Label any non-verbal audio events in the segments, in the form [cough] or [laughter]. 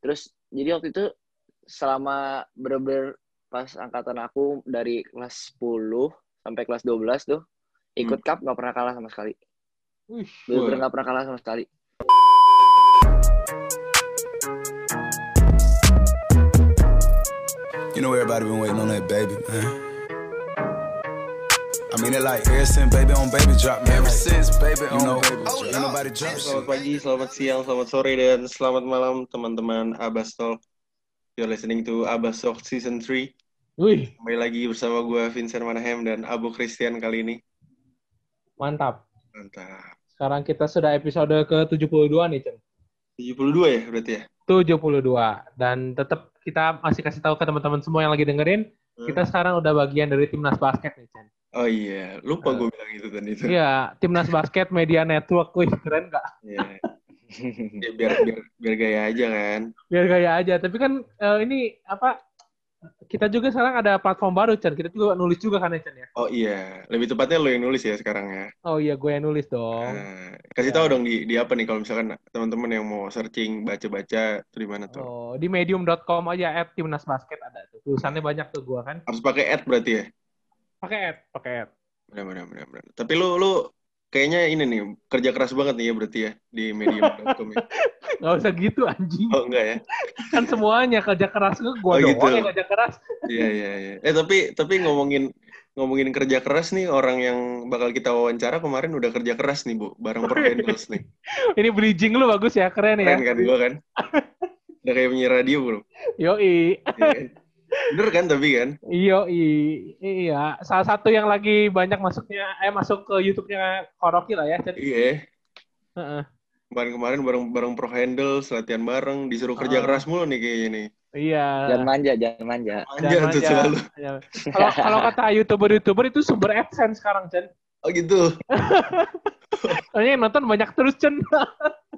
terus jadi waktu itu selama bener-bener pas angkatan aku dari kelas 10 sampai kelas 12 tuh ikut cup nggak pernah kalah sama sekali. Bener-bener nggak pernah kalah sama sekali. You know everybody been waiting on that baby, man. I mean it like ever since baby on baby drop, man. Ever since baby on know, baby drop. Ain't nobody drop Selamat pagi, selamat siang, selamat sore, dan selamat malam teman-teman Abbas Talk. You're listening to Abbas Talk Season 3. wih, Kembali lagi bersama gue Vincent Manahem dan Abu Christian kali ini. mantap. Mantap. Sekarang kita sudah episode ke-72 nih, Cen. 72 ya berarti ya? 72. Dan tetap kita masih kasih tahu ke teman-teman semua yang lagi dengerin, Hmm. kita sekarang udah bagian dari timnas basket nih, Cen. Oh iya, lupa gue bilang itu tadi itu. Iya, timnas basket media network, wih, keren nggak? Iya. [laughs] Ya, biar, biar biar gaya aja kan. Biar gaya aja. Tapi kan eh, ini apa? Kita juga sekarang ada platform baru, Cen. Kita juga nulis juga kan, ya, Cen ya? Oh iya, lebih tepatnya lo yang nulis ya sekarang ya. Oh iya, gue yang nulis dong. Nah, kasih Ya. tahu dong di, di apa nih kalau misalkan teman-teman yang mau searching baca-baca tuh di mana tuh? Oh, di medium.com aja at timnas basket ada tuh. Tulisannya banyak tuh gua kan. Harus pakai ad berarti ya? Pakai ad, pakai ad. Benar, benar, benar, benar. Tapi lu lu kayaknya ini nih kerja keras banget nih ya berarti ya di medium.com ya. [laughs] Nggak usah gitu anjing. Oh enggak ya? Kan semuanya kerja keras gue gua Oh, doang gitu. yang kerja keras. Iya iya iya. Eh tapi tapi ngomongin ngomongin kerja keras nih orang yang bakal kita wawancara kemarin udah kerja keras nih bu bareng per handles nih. Ini bridging lu bagus ya, keren ya. Keren kan gua kan? Udah kayak penyiar radio bro. Yoi. Iya kan? Bener kan tapi kan? Yoi. Iya, salah satu yang lagi banyak masuknya eh masuk ke YouTube-nya Koroki lah ya. Cen. Iya. Heeh. Kemarin-kemarin bareng bareng pro handles latihan bareng disuruh kerja Ah. keras mulu nih kayaknya nih. Iya. jangan manja jangan manja Manja Jangan tuh manja. selalu. Iya. Kalau kalau kata YouTuber-YouTuber itu sumber AdSense sekarang, Chen. Oh gitu. [laughs] Soalnya yang nonton banyak terus, Chen. [laughs]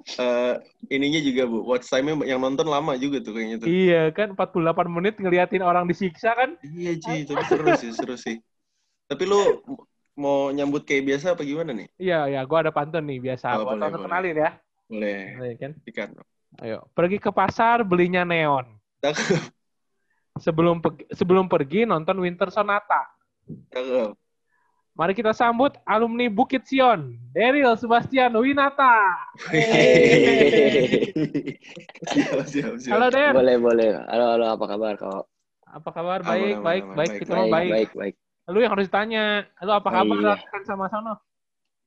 Eh, ininya juga bu, watch time-nya yang nonton lama juga tuh kayaknya tuh. iya kan 48 menit ngeliatin orang disiksa kan. Iya Ci, tapi seru sih, seru sih. Tapi lu mau nyambut kayak biasa apa gimana nih? Iya, ya, gua ada pantun nih biasa. Oh, Gua boleh, boleh. kenalin ya. Boleh, Iya kan? ikan. Ayo, pergi ke pasar belinya neon. Sebelum pe- sebelum pergi nonton Winter Sonata. cakep. Mari kita sambut alumni Bukit Sion, Daryl Sebastian Winata. Halo Der, boleh boleh halo halo apa kabar kau apa kabar? Baik, aman, baik, aman, baik. baik, Kita baik mah baik. baik baik Lu yang harus ditanya. Lu apa Oh, kabar? iya. Kan sama sono.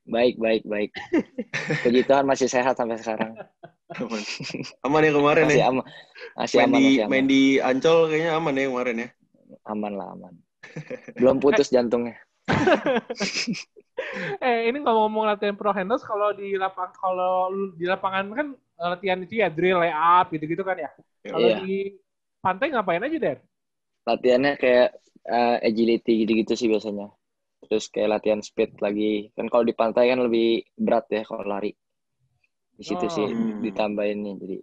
baik baik baik [laughs] puji Tuhan masih sehat sampai sekarang Aman. Aman ya kemarin masih ya? aman masih Main aman di, masih aman main di Ancol kayaknya aman ya kemarin ya? aman lah aman belum putus jantungnya [laughs] Eh, ini ngomong-ngomong latihan pro handles kalau di lapang kalau di lapangan kan eh, latihan itu ya drill layup gitu-gitu kan ya. Kalau Iya. di pantai ngapain aja, Der? latihannya kayak eh, agility gitu-gitu sih biasanya terus kayak latihan speed lagi kan kalau di pantai kan lebih berat ya kalau lari di situ Oh. sih Hmm. ditambahin nih jadi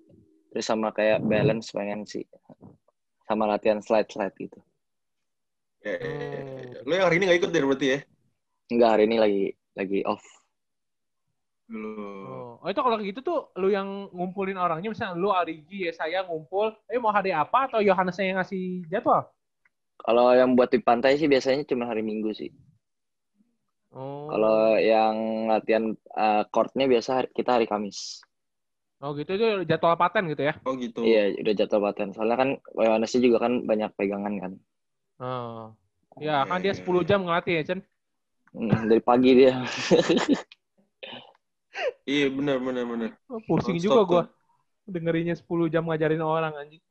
terus sama kayak balance pengen sih sama latihan slide slide gitu Ya, ya, ya, ya. Lu yang hari ini gak ikut deh berarti ya? enggak hari ini lagi lagi off Lu. Oh. oh, itu kalau gitu tuh lu yang ngumpulin orangnya misalnya lu Arigi ya saya ngumpul, eh mau hari apa atau Yohanes yang ngasih jadwal? kalau yang buat di pantai sih biasanya cuma hari minggu sih Oh. kalau yang latihan eh, courtnya biasa hari- kita hari Kamis Oh gitu itu jadwal paten gitu ya. Oh gitu. iya udah jadwal latihan soalnya kan Yohanesnya juga kan banyak pegangan kan Oh. Ya, kan dia Iya, 10 jam ngelatih ya, Chen. Hmm, dari pagi dia [laughs] Iya benar benar benar. Oh, pusing juga gua dengerinnya 10 jam ngajarin orang anjing.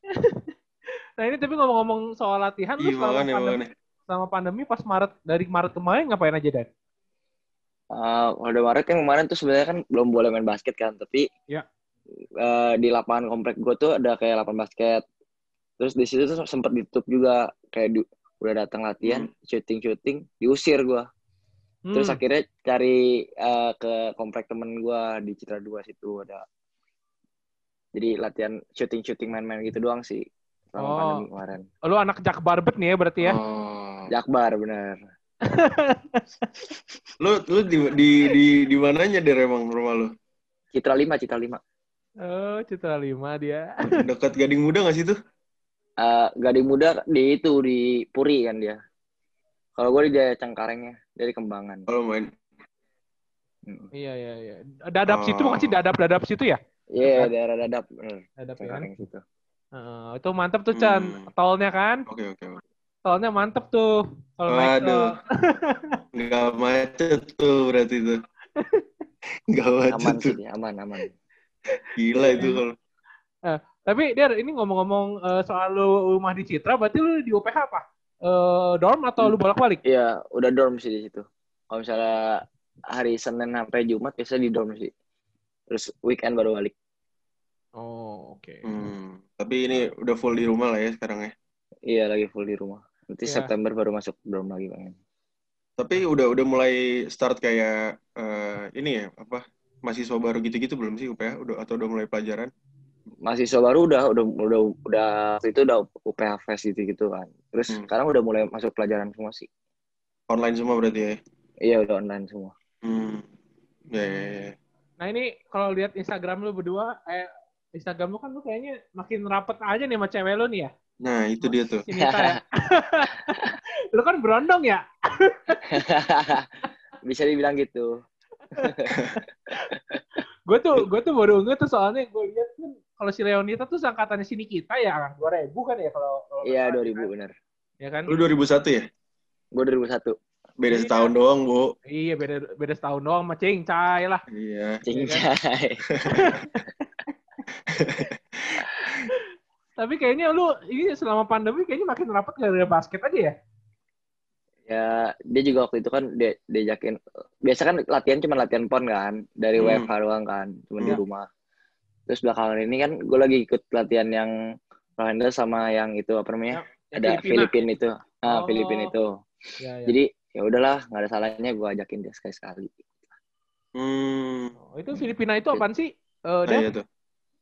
[laughs] nah ini tapi ngomong-ngomong soal latihan, lu Iya selama makanya pandemi, makanya. selama pandemi pas Maret dari Maret kemarin ngapain aja Dan? Uh, kalau udah Maret kan kemarin tuh sebenarnya kan belum boleh main basket kan, tapi Ya. uh, di lapangan komplek gue tuh ada kayak lapangan basket. Terus di situ tuh sempat ditutup juga kayak di- udah datang latihan, shooting shooting, diusir gue. Terus Hmm. akhirnya cari uh, ke komplek temen gue di Citra 2 situ ada. Jadi latihan shooting shooting main-main gitu doang sih selama Oh. pandemi kemarin. lu anak Jakbar bet nih ya berarti ya. Oh. Jakbar bener. [laughs] Lu lu di di di di mananya deh emang rumah lu? Citra 5, Citra 5. Oh, Citra Lima dia. Dekat Gading Muda nggak sih tuh? Eh, Gading Muda di itu di Puri kan dia. Kalau gue di Jaya Cengkarengnya dari Kembangan. Kalau main. Mm. Iya, iya, iya. Dadap Oh. situ bukan sih dadap-dadap situ ya? Iya daerah dadap. bener. Dadap ya kan? Cengkareng situ. Heeh, itu mantep tuh Chan. Hmm. Tolnya kan? Oke oke. oke. Tolnya mantep tuh. Kalau naik Waduh. tol. [laughs] Nggak macet tuh berarti tuh. [laughs] Nggak macet Aman tuh. sih, aman aman. Gila itu kalau. Tapi dia ini ngomong-ngomong eh, soal lu rumah di Citra, berarti lu di UPH apa? Eh, dorm atau lu bolak-balik? Iya, udah dorm sih di situ. Kalau misalnya hari Senin sampai Jumat biasa di dorm sih. Terus weekend baru balik. Oh, oke. Hmm. Tapi ini udah full di rumah lah ya sekarang ya. Iya, lagi full di rumah. Nanti Iya. September baru masuk dorm lagi pengen. Tapi udah udah mulai start kayak eh, ini ya apa mahasiswa baru gitu-gitu belum sih UPH udah atau udah mulai pelajaran? Mahasiswa baru udah udah udah udah waktu itu udah UPH Fest gitu gitu kan. Terus Hmm. sekarang udah mulai masuk pelajaran semua sih. Online semua berarti ya. Iya, udah online semua. Hmm. Ya, ya, ya. Nah ini kalau lihat Instagram lu berdua, eh Instagram lu kan lu kayaknya makin rapet aja nih sama cewek lu nih ya. Nah, itu dia tuh. Ya. [laughs] lu kan berondong ya. [laughs] Bisa dibilang gitu. Gue tuh gue tuh baru nge tuh soalnya gue lihat kan kalau si Leonita tuh angkatannya sini kita ya, 2000 kan ya kalau kalau Iya, nggak salah, 2000 kan? bener. Ya kan? Lu 2001 ya? Gue 2001. Beda Iya. setahun doang, Bu. Iya beda beda setahun doang sama Cincai lah. Iya. [laughs] Cincai. [laughs] Tapi kayaknya lu ini selama pandemi kayaknya makin rapat gara-gara basket aja ya. ya, dia juga waktu itu kan dia diajakin biasa kan latihan cuma latihan pon kan dari Hmm. WFH doang kan, cuma di Iya. rumah. Terus belakangan ini kan gue lagi ikut latihan yang handle sama yang itu apa namanya? Yang ada Filipina. Filipin itu. Ah, Oh. Filipin itu. Ya, ya. Jadi ya udahlah, nggak ada salahnya gue ajakin dia sekali-sekali. Hmm. Oh, itu Filipina itu apaan sih? Eh, Nah, Dan? iya tuh.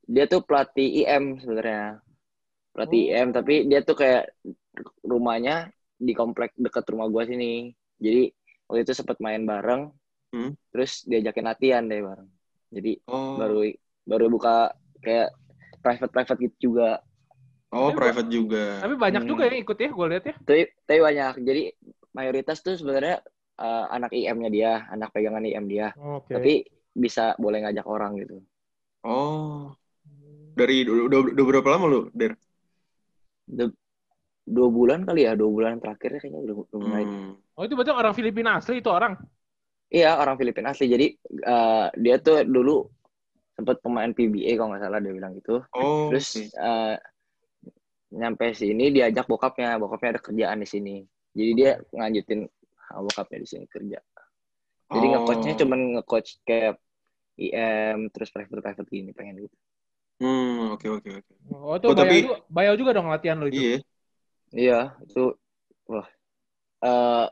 Dia tuh pelatih IM sebenarnya. Pelatih Oh. IM tapi dia tuh kayak rumahnya di komplek dekat rumah gua sini. Jadi waktu itu sempat main bareng. Hmm. Terus diajakin latihan deh bareng. Jadi Oh. baru baru buka kayak private private gitu juga. Oh, Tapi private juga. Tapi banyak Hmm. juga yang ikut ya, gue lihat ya. Tapi, tapi banyak. Jadi mayoritas tuh sebenarnya eh, anak IM-nya dia, anak pegangan IM dia. Oke. Tapi bisa boleh ngajak orang gitu. Oh. Dari udah, udah, berapa lama lu, Der? Du- dua bulan kali ya, dua bulan terakhir kayaknya udah, udah mulai. Hmm. Oh itu berarti orang Filipina asli itu orang. Iya, orang Filipina asli. Jadi eh, dia tuh dulu sempat pemain PBA kalau nggak salah dia bilang gitu. Oh, Terus oke. eh, nyampe sini diajak bokapnya, bokapnya ada kerjaan di sini. Jadi dia nganjutin ah, bokapnya di sini kerja. Jadi Oh. nge-coachnya cuman nge-coach kayak IM terus private private gini pengen gitu. Hmm, oke oke oke. Oh itu Oh, bayar, tapi- juga, bayar juga dong latihan lo itu. Iya. Iya, itu wah. Eh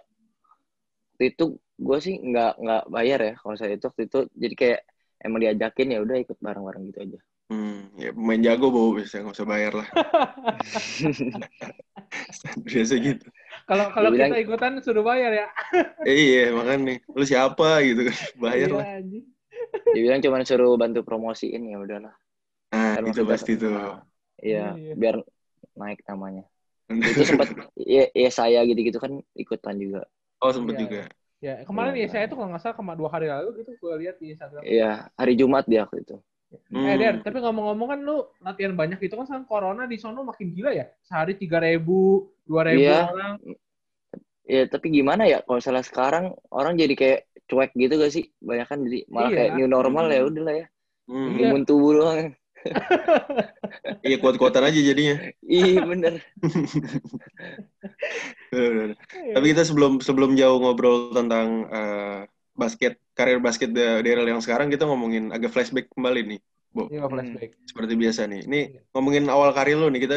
waktu itu gue sih nggak nggak bayar ya kalau saya itu waktu itu jadi kayak emang diajakin ya udah ikut bareng-bareng gitu aja. Hmm, ya pemain jago bau biasa nggak usah bayar lah. [laughs] biasa gitu. Kalau kalau Dia bilang- kita ikutan suruh bayar ya. Eh, [laughs] iya, makanya lu siapa gitu kan. Bayar Iya, lah. anjing. Dia bilang cuma suruh bantu promosiin ya udahlah. Nah, Kan itu pasti tuh. Nah, Iya, Iya. biar naik namanya. [laughs] Itu sempat ya, ya saya gitu-gitu kan ikutan juga. oh, sempet Iya, juga. Ya kemarin Iya. ya saya tuh kalau nggak salah kemarin dua hari lalu gitu gue lihat di Instagram. Iya, hari Jumat dia waktu itu. Eh Hmm. Der, tapi ngomong-ngomong kan lu latihan banyak gitu kan sekarang corona di sono makin gila ya. Sehari tiga ribu, dua ribu Iya. orang. Ya, tapi gimana ya kalau salah sekarang orang jadi kayak cuek gitu gak sih? Banyak kan jadi malah Iya. kayak new normal ya Hmm. udahlah ya. Hmm. Iya. Imun tubuh doang. Iya, kuat-kuatan aja jadinya. Iya bener. [laughs] Iya. Tapi kita sebelum sebelum jauh ngobrol tentang eh, basket, karir basket da- Daryl yang sekarang, kita ngomongin agak flashback kembali nih. Iya flashback. Seperti biasa nih. Ini Iya. ngomongin awal karir lu nih, kita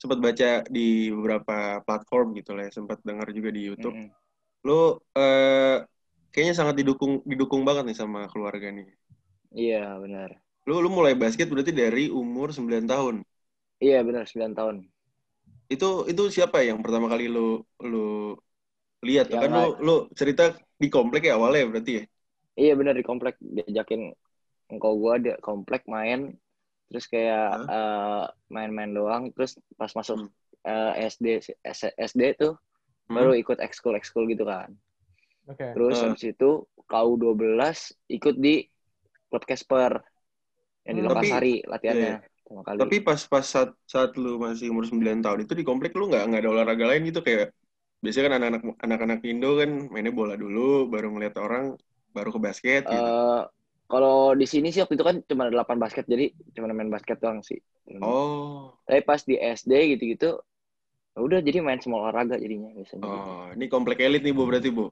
sempat baca di beberapa platform gitu lah ya, sempat dengar juga di YouTube. Mm-mm. Lu eh, kayaknya sangat didukung didukung banget nih sama keluarga nih. Iya benar. Lu lu mulai basket berarti dari umur 9 tahun. Iya benar 9 tahun. Itu itu siapa yang pertama kali lu lu lihat? Yang kan lu lu cerita di komplek ya awalnya berarti ya? Iya benar di komplek diajakin engkau gua dia komplek main terus kayak eh, main-main doang terus pas masuk eh, SD S- SD tuh Hmm. baru ikut ekskul ekskul gitu kan Oke. terus Eh. habis itu KU 12 ikut di klub Casper yang di Hmm. Lokasari latihannya pertama kali Tapi pas pas saat saat lu masih umur 9 tahun itu di komplek lu nggak nggak ada olahraga lain gitu kayak biasanya kan anak-anak anak-anak Indo kan mainnya bola dulu baru ngeliat orang baru ke basket gitu. Eh, kalau di sini sih waktu itu kan cuma ada 8 basket jadi cuma main basket doang sih oh. tapi pas di SD gitu-gitu ya udah jadi main semua olahraga jadinya biasanya Oh, ini komplek elit nih Bu berarti Bu.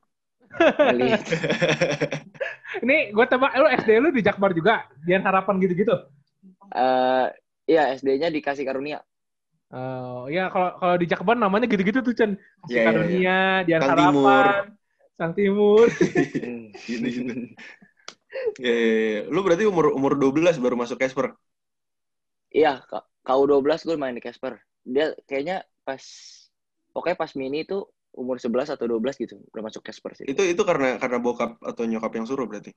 Elit. [laughs] Ini gue tebak, lu SD lu di Jakbar juga? Dian Harapan gitu-gitu? Eh, iya SD-nya dikasih karunia Oh, ya kalau kalau di Jakbar namanya gitu-gitu tuh Chen. Kasih Iya, iya, karunia, Dian Sang Harapan, Timur. Sang Timur. [laughs] Gitu, gitu. Ya, ya, ya. Lu berarti umur umur 12 baru masuk Casper. Iya, K- KU 12 gue main di Casper. Dia kayaknya pas pokoknya pas mini itu umur 11 atau 12 gitu udah masuk Casper sih. Itu itu karena karena bokap atau nyokap yang suruh berarti.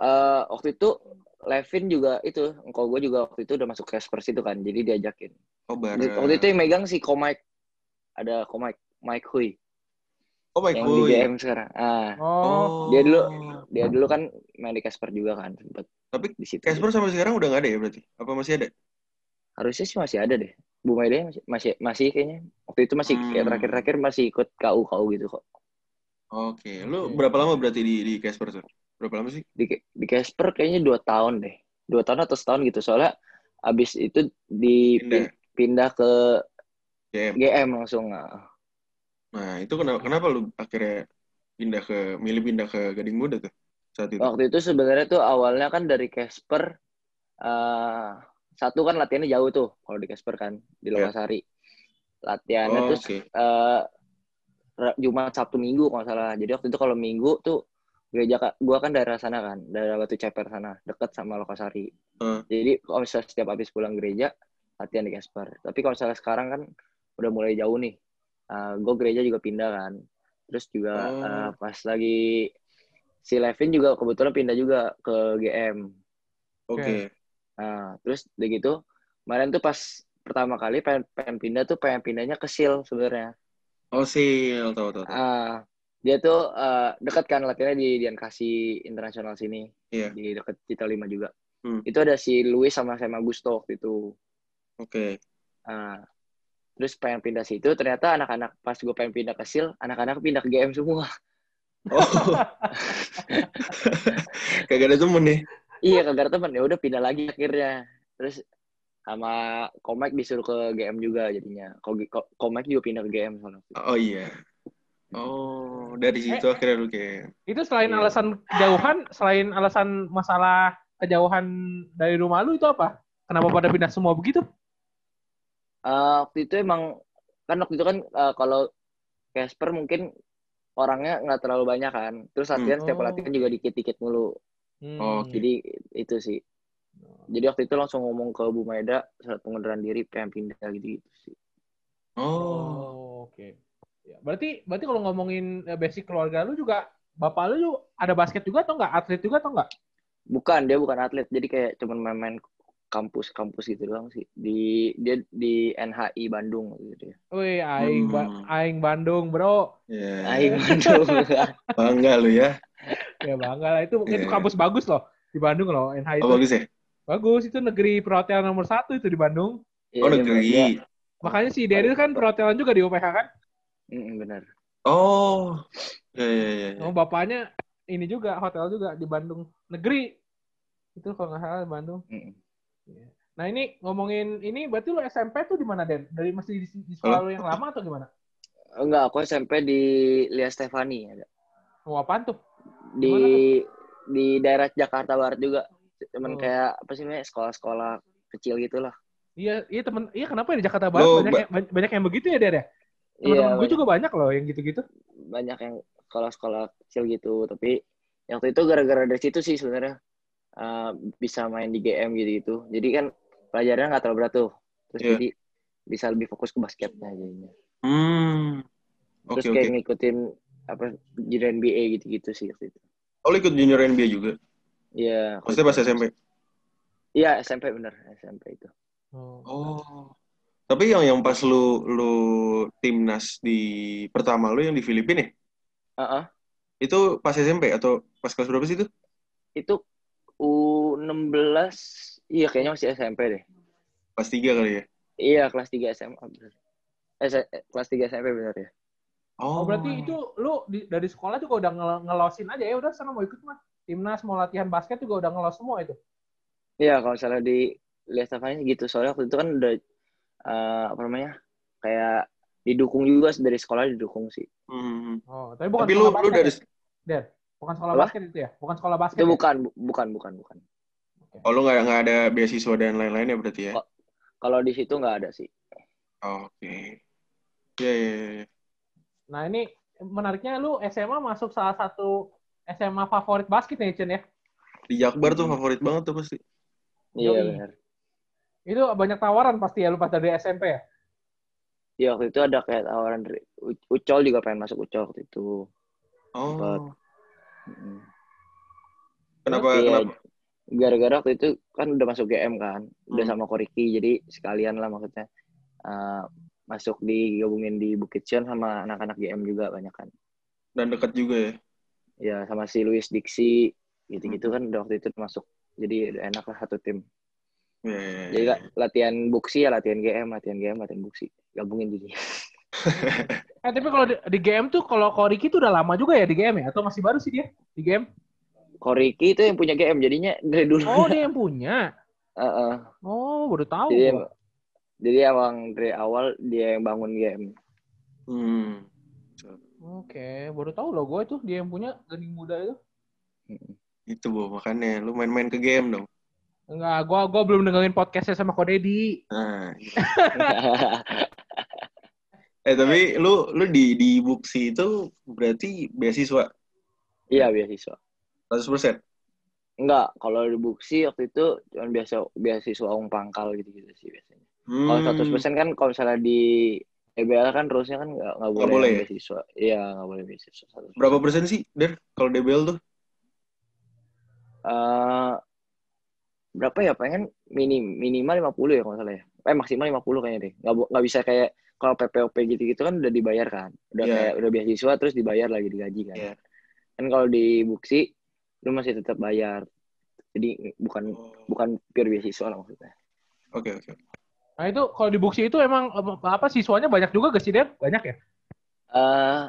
Eh, waktu itu Levin juga itu, engkau gue juga waktu itu udah masuk Casper situ kan, jadi diajakin. Oh, bareng. Waktu itu yang megang si Komike. Ada Komike, Mike Hui Oh, baik. yang di GM sekarang. Ah, Oh. Dia dulu- dia dulu kan main di Casper juga kan, sempet Tapi di situ. Casper sampai sekarang udah nggak ada ya berarti? Apa masih ada? Harusnya sih masih ada deh. Bu Maida masih masih masih kayaknya. Waktu itu masih kayak Hmm. terakhir-terakhir masih ikut KU KU gitu kok. Oke, lu Oke. berapa lama berarti di di Casper tuh? Berapa lama sih? di di Casper kayaknya dua tahun deh dua tahun atau setahun gitu soalnya abis itu di Pindah. pindah ke GM. GM langsung nah. Nah, itu kenapa kenapa lu akhirnya pindah ke milih pindah ke Gading Muda tuh saat itu? waktu itu sebenarnya tuh awalnya kan dari Casper eh satu kan latihannya jauh tuh kalau di Casper kan di Iya. Lokasari latihannya Oh, tuh oke. eh, Ra- Jumat Sabtu Minggu kalau salah jadi waktu itu kalau Minggu tuh gereja gua kan daerah sana kan daerah Batu Ceper sana deket sama Lokasari Hmm. jadi kalau misalnya setiap habis pulang gereja latihan di Casper tapi kalau misalnya sekarang kan udah mulai jauh nih gue gereja juga pindah kan terus juga Oh. eh, pas lagi si Levin juga kebetulan pindah juga ke GM Oke. nah terus udah gitu kemarin tuh pas pertama kali pengen, pengen pindah tuh pengen pindahnya ke Sil sebenarnya Oh, sih, tahu tahu tahu. Ah, dia tuh eh, dekat kan latihannya di Dian Kasih Internasional sini Iya. di dekat Cita Lima juga Hmm. itu ada si Luis sama Sam Augusto waktu itu Oke. Ah, terus pengen pindah situ ternyata anak-anak pas gue pengen pindah ke Sil anak-anak pindah ke GM semua Oh. Kagak ada temen nih. iya kagak ada teman ya udah pindah lagi akhirnya terus sama Komek disuruh ke GM juga jadinya Ko- Ko- Komek juga pindah ke GM soalnya Oh iya. Oh, dari situ akhirnya lu kayak Itu selain Iya. alasan kejauhan, selain alasan masalah kejauhan dari rumah lu itu apa? Kenapa pada pindah semua begitu? Ah, waktu itu emang kan waktu itu kan ah, kalau Casper mungkin orangnya nggak terlalu banyak kan terus latihan setiap Oh. latihan juga dikit-dikit mulu Hmm. Oh, jadi itu sih jadi waktu itu langsung ngomong ke Bu Maeda surat pengunduran diri pengen pindah gitu gitu sih Oh. Oh, oke. Ya, berarti berarti kalau ngomongin eh, basic keluarga lu juga bapak lu juga ada basket juga atau enggak? Atlet juga atau enggak? bukan dia bukan atlet jadi kayak cuman main-main kampus-kampus gitu doang sih di dia di NHI Bandung gitu ya Wih, aing Ba- Hmm. aing Bandung, Bro. Ya. NHI Bandung [laughs] Bangga lu ya. Ya bangga lah itu itu Iya. kampus bagus loh di Bandung loh NH itu. Oh, bagus ya? Bagus itu negeri perhotelan nomor satu itu di Bandung. Iya, Oh, dia- negeri. dia- Makanya si Daryl kan perhotelan juga di UPH kan. Mm, benar Oh. Ya, ya, ya. ya. Oh, bapaknya ini juga hotel juga di Bandung negeri. Itu kalau nggak salah di Bandung. Mm. Nah ini ngomongin ini berarti lu SMP tuh di mana Den? Dari masih di, di sekolah lu yang lama atau gimana? enggak aku SMP di Lia Stefani ada Oh apaan tuh? di Gimana di daerah Jakarta Barat juga cuman Oh. kayak apa sih namanya sekolah-sekolah kecil gitulah Iya, iya temen, iya kenapa ya di Jakarta Barat Lu banyak, ba- yang, banyak, banyak yang begitu ya Der ya? Iya Temen-temen gue juga banyak loh yang gitu-gitu. banyak yang sekolah-sekolah kecil gitu tapi yang waktu itu gara-gara dari situ sih sebenarnya eh, bisa main di GM gitu gitu jadi kan pelajarannya nggak terlalu berat tuh terus Iya. jadi bisa lebih fokus ke basketnya jadinya Hmm. terus Oke, kayak oke. ngikutin apa junior NBA gitu-gitu sih waktu itu Oh, ikut junior NBA juga? Iya. Maksudnya pas SMP? Iya SMP bener SMP itu. Oh. Oh. Tapi yang yang pas lu lu timnas di pertama lu yang di Filipina ya? Heeh. Itu pas SMP atau pas kelas berapa sih itu? Itu U16 iya kayaknya masih SMP deh. Kelas 3 kali ya? Iya kelas 3 SMA. Eh, kelas 3 SMP bener ya. Oh, berarti itu lu di- dari sekolah juga udah ngel- ngelosin aja ya udah sana mau ikut mah. Timnas mau latihan basket juga udah ngelos semua itu. Iya kalau misalnya di lihat Stefani gitu soalnya waktu itu kan udah eh, apa namanya kayak didukung juga dari sekolah didukung sih. Hmm. Oh, tapi bukan Tapi lu sekolah lu basket. dari ya? Der, bukan sekolah Apa? basket itu ya? Bukan sekolah basket. Itu ya? bukan bu- bukan bukan bukan. oh lu nggak nggak ada beasiswa dan lain-lain ya berarti ya? Oh. Kalau di situ nggak ada sih. Oke. Iya iya iya. Nah, ini menariknya lu SMA masuk salah satu SMA favorit basket nih, Chen ya. Di Jakbar tuh favorit banget tuh pasti. Iya benar. Itu banyak tawaran pasti ya lu pas dari SMP ya. Iya waktu itu ada kayak tawaran dari Ucol juga pengen masuk Ucol waktu itu. Oh. Buat- Mm. Kenapa Iya, kenapa? Gara-gara waktu itu kan udah masuk GM kan, udah Hmm. sama Koriki, jadi sekalian lah maksudnya eh, masuk digabungin di Bukit Cion sama anak-anak GM juga banyak kan. Dan dekat juga ya. Ya sama si Luis Diksi gitu-gitu Hmm. kan udah waktu itu masuk. Jadi udah enak lah satu tim. Iya. iya. Jadi la- latihan buksi ya latihan GM, latihan GM, latihan buksi. Gabungin jadi. [laughs] Eh tapi kalau di, di game tuh kalau Koriki tuh udah lama juga ya di game ya atau masih baru sih dia di game? Koriki itu yang punya GM jadinya dari dulu. Oh dia yang punya. [laughs] Heeh. Oh baru tahu. Jadi gua. jadi emang dari awal dia yang bangun game. Hmm. Oke, baru tahu loh gue itu dia yang punya gening muda itu. Itu bu makanya lu main-main ke game dong. Enggak, gua gua belum dengerin podcastnya sama Ko Deddy. Nah. [laughs] eh tapi lu lu di di Buksi itu berarti beasiswa Iya beasiswa. 100%. Enggak, kalau di Buksi waktu itu cuma biasa beasiswa uang pangkal gitu-gitu sih biasanya. Hmm. Kalau 100% kan kalau misalnya di EBL kan rulesnya kan nggak nggak boleh, boleh yang ya? beasiswa. Iya nggak boleh beasiswa. 100%. Berapa persen sih, Der? Kalau DBL tuh? Eh, berapa ya? Pengen minim minimal 50 ya kalau salah ya. Eh maksimal 50 kayaknya deh. Nggak nggak bisa kayak kalau PPOP gitu-gitu kan udah dibayar kan. Udah Iya. kayak udah beasiswa terus dibayar lagi digaji kan. Iya. Kan kalau di Buksi lu masih tetap bayar. Jadi bukan bukan pure beasiswa lah maksudnya. Oke, oke. Nah itu kalau di Buksi itu emang em, apa siswanya banyak juga gak sih Der? Banyak ya? Eh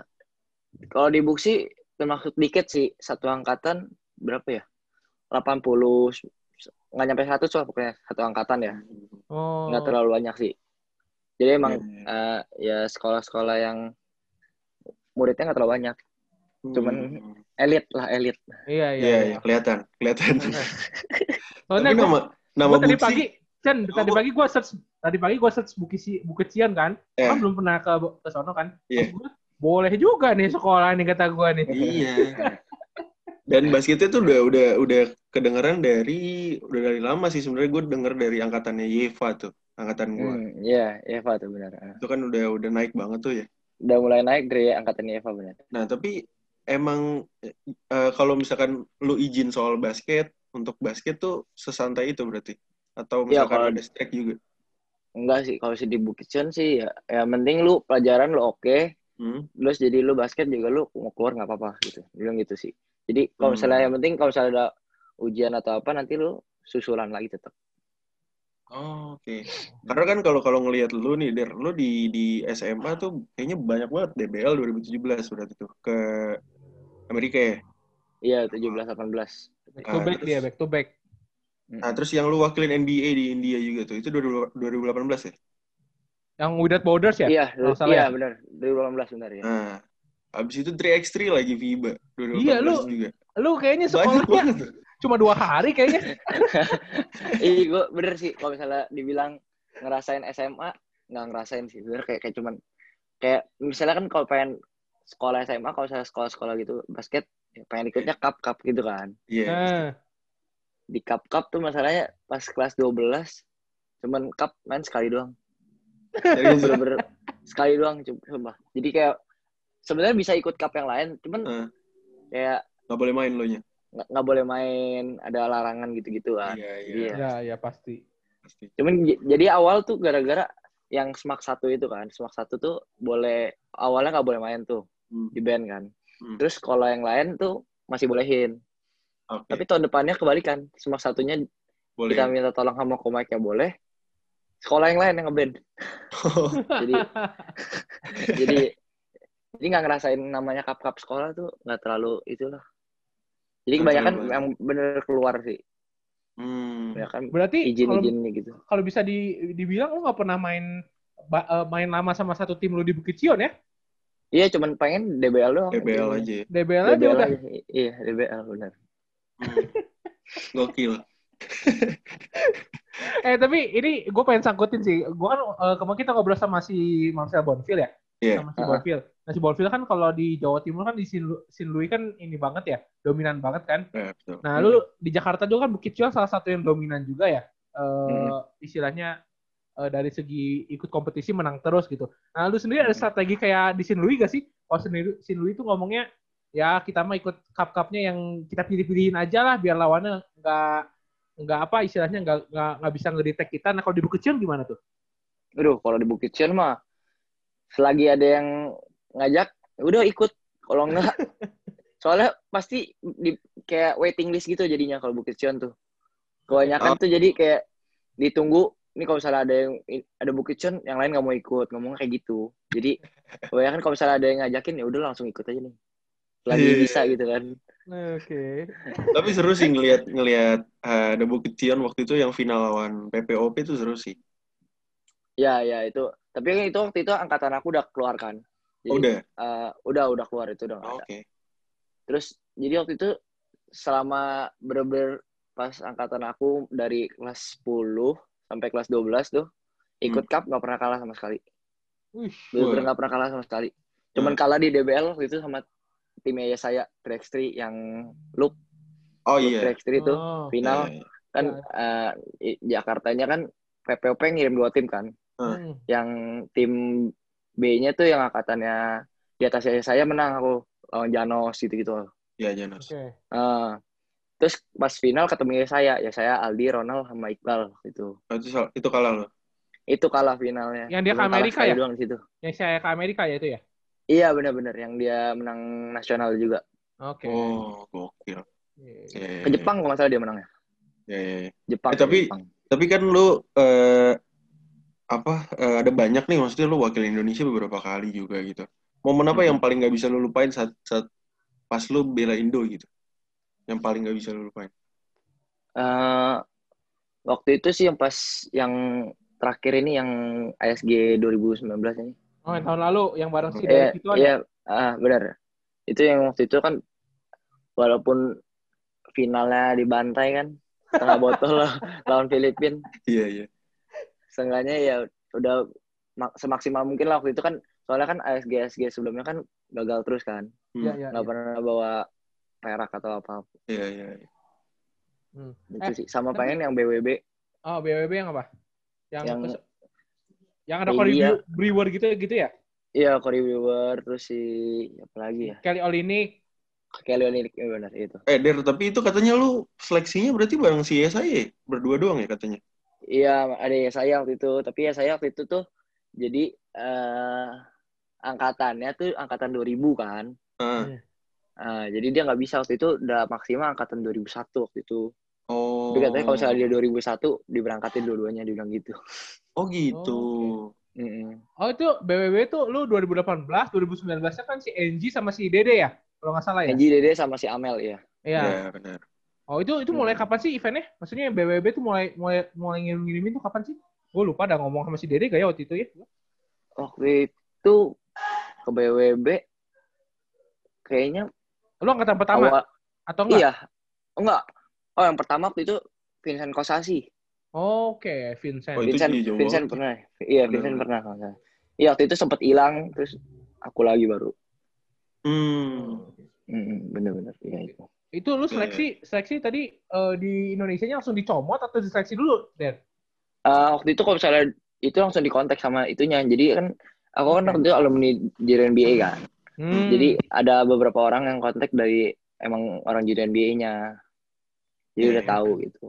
kalau di Buksi termasuk dikit sih satu angkatan berapa ya? 80 nggak nyampe 100 lah pokoknya satu angkatan ya. Oh. Nggak terlalu banyak sih. Jadi emang Iya, iya. eh, ya sekolah-sekolah yang muridnya nggak terlalu banyak. cuman Hmm. Iya Elit lah elit. iya. Iya, iya, kelihatan, kelihatan. [laughs] Soalnya Tapi gua, nama nama gua tadi Buksi, pagi, Chen, tadi Oh. pagi gue search, tadi pagi gue search Bukit, Bukit Cian kan, Iya. kan belum pernah ke ke sono kan. Iya. Terus gua, boleh juga nih sekolah nih kata gue nih. Iya. [laughs] Dan basketnya tuh udah udah udah kedengeran dari udah dari lama sih sebenarnya gue denger dari angkatannya Yeva tuh, angkatan gue. Hmm, Iya, Eva tuh benar. Itu kan udah udah naik banget tuh ya. Udah mulai naik dari angkatan Eva benar. Nah, tapi emang eh, kalau misalkan lu izin soal basket, untuk basket tuh sesantai itu berarti? Atau Iya, misalkan kalau- ada strike juga? Enggak sih, kalau sih di Bukit Cion sih ya, ya penting lu pelajaran lu oke, Hmm? terus jadi lu basket juga lu mau keluar nggak apa-apa gitu. Bilang gitu sih. Jadi kalau Hmm. misalnya yang penting kalau misalnya ada ujian atau apa nanti lu susulan lagi tetap. Oh, oke. Karena kan kalau kalau ngelihat lu nih, Der, lu di di SMA tuh kayaknya banyak banget DBL 2017 berarti tuh ke Amerika ya. Iya, 17 18. Back to Ah, back terus- dia, back to back. Nah, terus yang lu wakilin NBA di India juga tuh, itu 2000 2018 ya? Yang Without Borders ya? Iya, iya ya? benar. 2018 benar ya. Nah, abis itu 3x3 lagi FIBA 2018 Iya, lu- juga. Lu kayaknya sekolahnya cuma dua hari kayaknya. [laughs] Iya, gue bener sih kalau misalnya dibilang ngerasain SMA, nggak ngerasain sih. Bener kayak kayak cuman kayak misalnya kan kalau pengen sekolah SMA, kalau misalnya sekolah-sekolah gitu basket, ya pengen ikutnya cup cup gitu kan. Iya. Nah, Di cup cup tuh masalahnya pas kelas 12 cuman cup main sekali doang. Ya? Bener-bener sekali doang coba. Jadi kayak sebenarnya bisa ikut cup yang lain, cuman Heeh. kayak Nggak boleh main lo nya. nggak boleh main, ada larangan gitu-gitu kan. Iya, Jadi iya. ya. Ya, ya pasti. Pasti. Cuman jadi awal tuh gara-gara yang smak satu itu kan, smak satu tuh boleh awalnya nggak boleh main tuh Hmm. di band kan. Hmm. Terus kalau yang lain tuh masih bolehin. Oke, Tapi tahun depannya kebalikan, smak satunya boleh. kita minta tolong sama komiknya boleh. Sekolah yang lain yang ngeband. [laughs] Jadi [laughs] jadi jadi nggak ngerasain namanya cup cup sekolah tuh nggak terlalu itulah. Jadi Nggak kebanyakan terlalu- yang bener keluar sih, Hmm. kebanyakan Berarti kalau izin-izinnya gitu. kalau bisa di, dibilang lu nggak pernah main eh, main lama sama satu tim lu di Bukit Cion ya? Iya, cuman pengen DBL doang. DBL aja. ya. DBL aja DBL udah. aja. Iya, DBL benar. Hmm. Gokil. [laughs] Eh tapi ini gue pengen sangkutin sih. Gue kan eh, kemarin kita ngobrol sama si Marcel Bonfil ya. Iya. Sama si. Bonfil. Nah si Bonfil kan kalau di Jawa Timur kan di Sin, Sin Louis kan ini banget ya. Dominan banget kan. Ya, betul. Nah lu di Jakarta juga kan Bukit Cion salah satu yang dominan juga ya. Eh Hmm. Istilahnya eh, dari segi ikut kompetisi menang terus gitu. Nah lu sendiri ada strategi kayak di Sin Louis gak sih? Kalau sendiri Sin Louis tuh ngomongnya ya kita mah ikut cup-cupnya yang kita pilih-pilihin aja lah biar lawannya nggak nggak apa istilahnya nggak nggak bisa ngedetect kita. Nah kalau di Bukit Cion gimana tuh? Aduh, kalau di Bukit Cion mah selagi ada yang ngajak, udah ikut. Kalau enggak, [laughs] soalnya pasti di kayak waiting list gitu jadinya kalau Bukit Cion tuh. Kebanyakan Oh. tuh jadi kayak ditunggu. Ini kalau misalnya ada yang ada Bukit Cion, yang lain nggak mau ikut, ngomong kayak gitu. Jadi kebanyakan kalau misalnya ada yang ngajakin ya udah langsung ikut aja nih. Lagi Iya. bisa gitu kan. Oke. Tapi seru sih ngelihat ngelihat eh, ada Bukit Cion waktu itu yang final lawan PPOP itu seru sih. Ya, ya itu. Tapi kan itu waktu itu angkatan aku udah keluar kan. Jadi, Oh, udah. eh, udah udah keluar itu udah nggak ada. Oke. Terus jadi waktu itu selama bener-bener pas angkatan aku dari kelas 10 sampai kelas 12 tuh ikut cup nggak pernah kalah sama sekali. Wah. nggak pernah kalah sama sekali. Cuman Hmm. kalah di DBL waktu itu sama timnya saya Drextri yang Luke, Oh iya. Drextri itu Oh. final Iya, iya. kan eh, i- Jakartanya kan PPOP ngirim dua tim kan. Hmm. Yang tim B-nya tuh yang angkatannya di atas saya menang aku lawan Janos gitu-gitu. Iya, Janos. Oke. Ah, terus pas final ketemu saya, ya saya Aldi, Ronald sama Iqbal gitu. Oh, itu, itu kalah lo. Itu kalah finalnya. Yang dia ke Amerika ya? doang di situ. Yang saya ke Amerika ya itu ya? Iya benar-benar yang dia menang nasional juga. Oke. Oh, gokil. Iya. Iya, iya, Ke Jepang kalau nggak salah dia menangnya. Iya, iya, iya. Jepang. Eh, tapi- Jepang. Tapi kan lu eh, apa eh, ada banyak nih maksudnya lu wakil Indonesia beberapa kali juga gitu. Momen apa Hmm. yang paling nggak bisa lu lupain saat, saat pas lu bela Indo gitu? Yang paling nggak bisa lu lupain? Eh, waktu itu sih yang pas yang terakhir ini yang ASG 2019 ini. Oh, yang tahun lalu yang bareng si Iya, Derek itu aja. iya, ah, benar. Itu yang waktu itu kan walaupun finalnya dibantai kan setengah botol lah [laughs] lawan Filipina. Iya, iya. Seenggaknya ya udah mak- semaksimal mungkin lah waktu itu kan soalnya kan ASG ASG sebelumnya kan gagal terus kan Hmm. Iya, iya. nggak iya. pernah bawa perak atau apa Iya, iya. iya. Hmm. itu Eh, sih sama tapi- pengen yang BWB Oh, BWB yang apa? Yang Yang- yang, yang ada. Corey Brew- Brewer gitu gitu ya? iya Corey Brewer terus si apa lagi ya Kelly Olynyk. Kelly Olynyk ya benar itu Eh, Der, tapi itu katanya lu seleksinya berarti bareng si SAY berdua doang ya katanya? Iya ada ya saya waktu itu tapi ya saya waktu itu tuh jadi eh angkatannya tuh angkatan 2000 kan. Hmm. Ah, jadi dia nggak bisa waktu itu udah maksimal angkatan 2001 waktu itu Oh. Tapi katanya kalau misalnya dia 2001 diberangkatin dua-duanya dia bilang gitu. Oh gitu. Oh, Mm-mm. Oh, itu BWB tuh lu 2018, 2019 nya kan si Angie sama si Dede ya? Kalau nggak salah ya? Angie Dede sama si Amel ya. Iya. Iya, benar. Oh, itu itu mulai Hmm. kapan sih eventnya? Maksudnya BWB tuh mulai mulai mulai ngirim-ngirimin tuh kapan sih? Gue lupa dah ngomong sama si Dede gak ya waktu itu ya? Waktu itu ke BWB kayaknya Lu angkatan pertama awal atau enggak? iya. Enggak. Oh, yang pertama waktu itu Vincent Kosasi. Oke, Vincent. Oh, itu Vincent, jauh Vincent pernah. Iya, Vincent pernah kalau. Iya, waktu itu sempat hilang terus aku lagi baru. Hmm. Mm, bener-bener iya itu. Itu lu Iya, seleksi seleksi tadi eh, di Indonesia langsung dicomot atau diseleksi dulu, Den? Ah, waktu itu kalau misalnya itu langsung dikontak sama itunya. Jadi kan aku kan Oke. waktu itu alumni JNBA kan. Hmm. Jadi ada beberapa orang yang kontak dari emang orang jadi NBA-nya. Jadi Iya, udah iya. tahu gitu.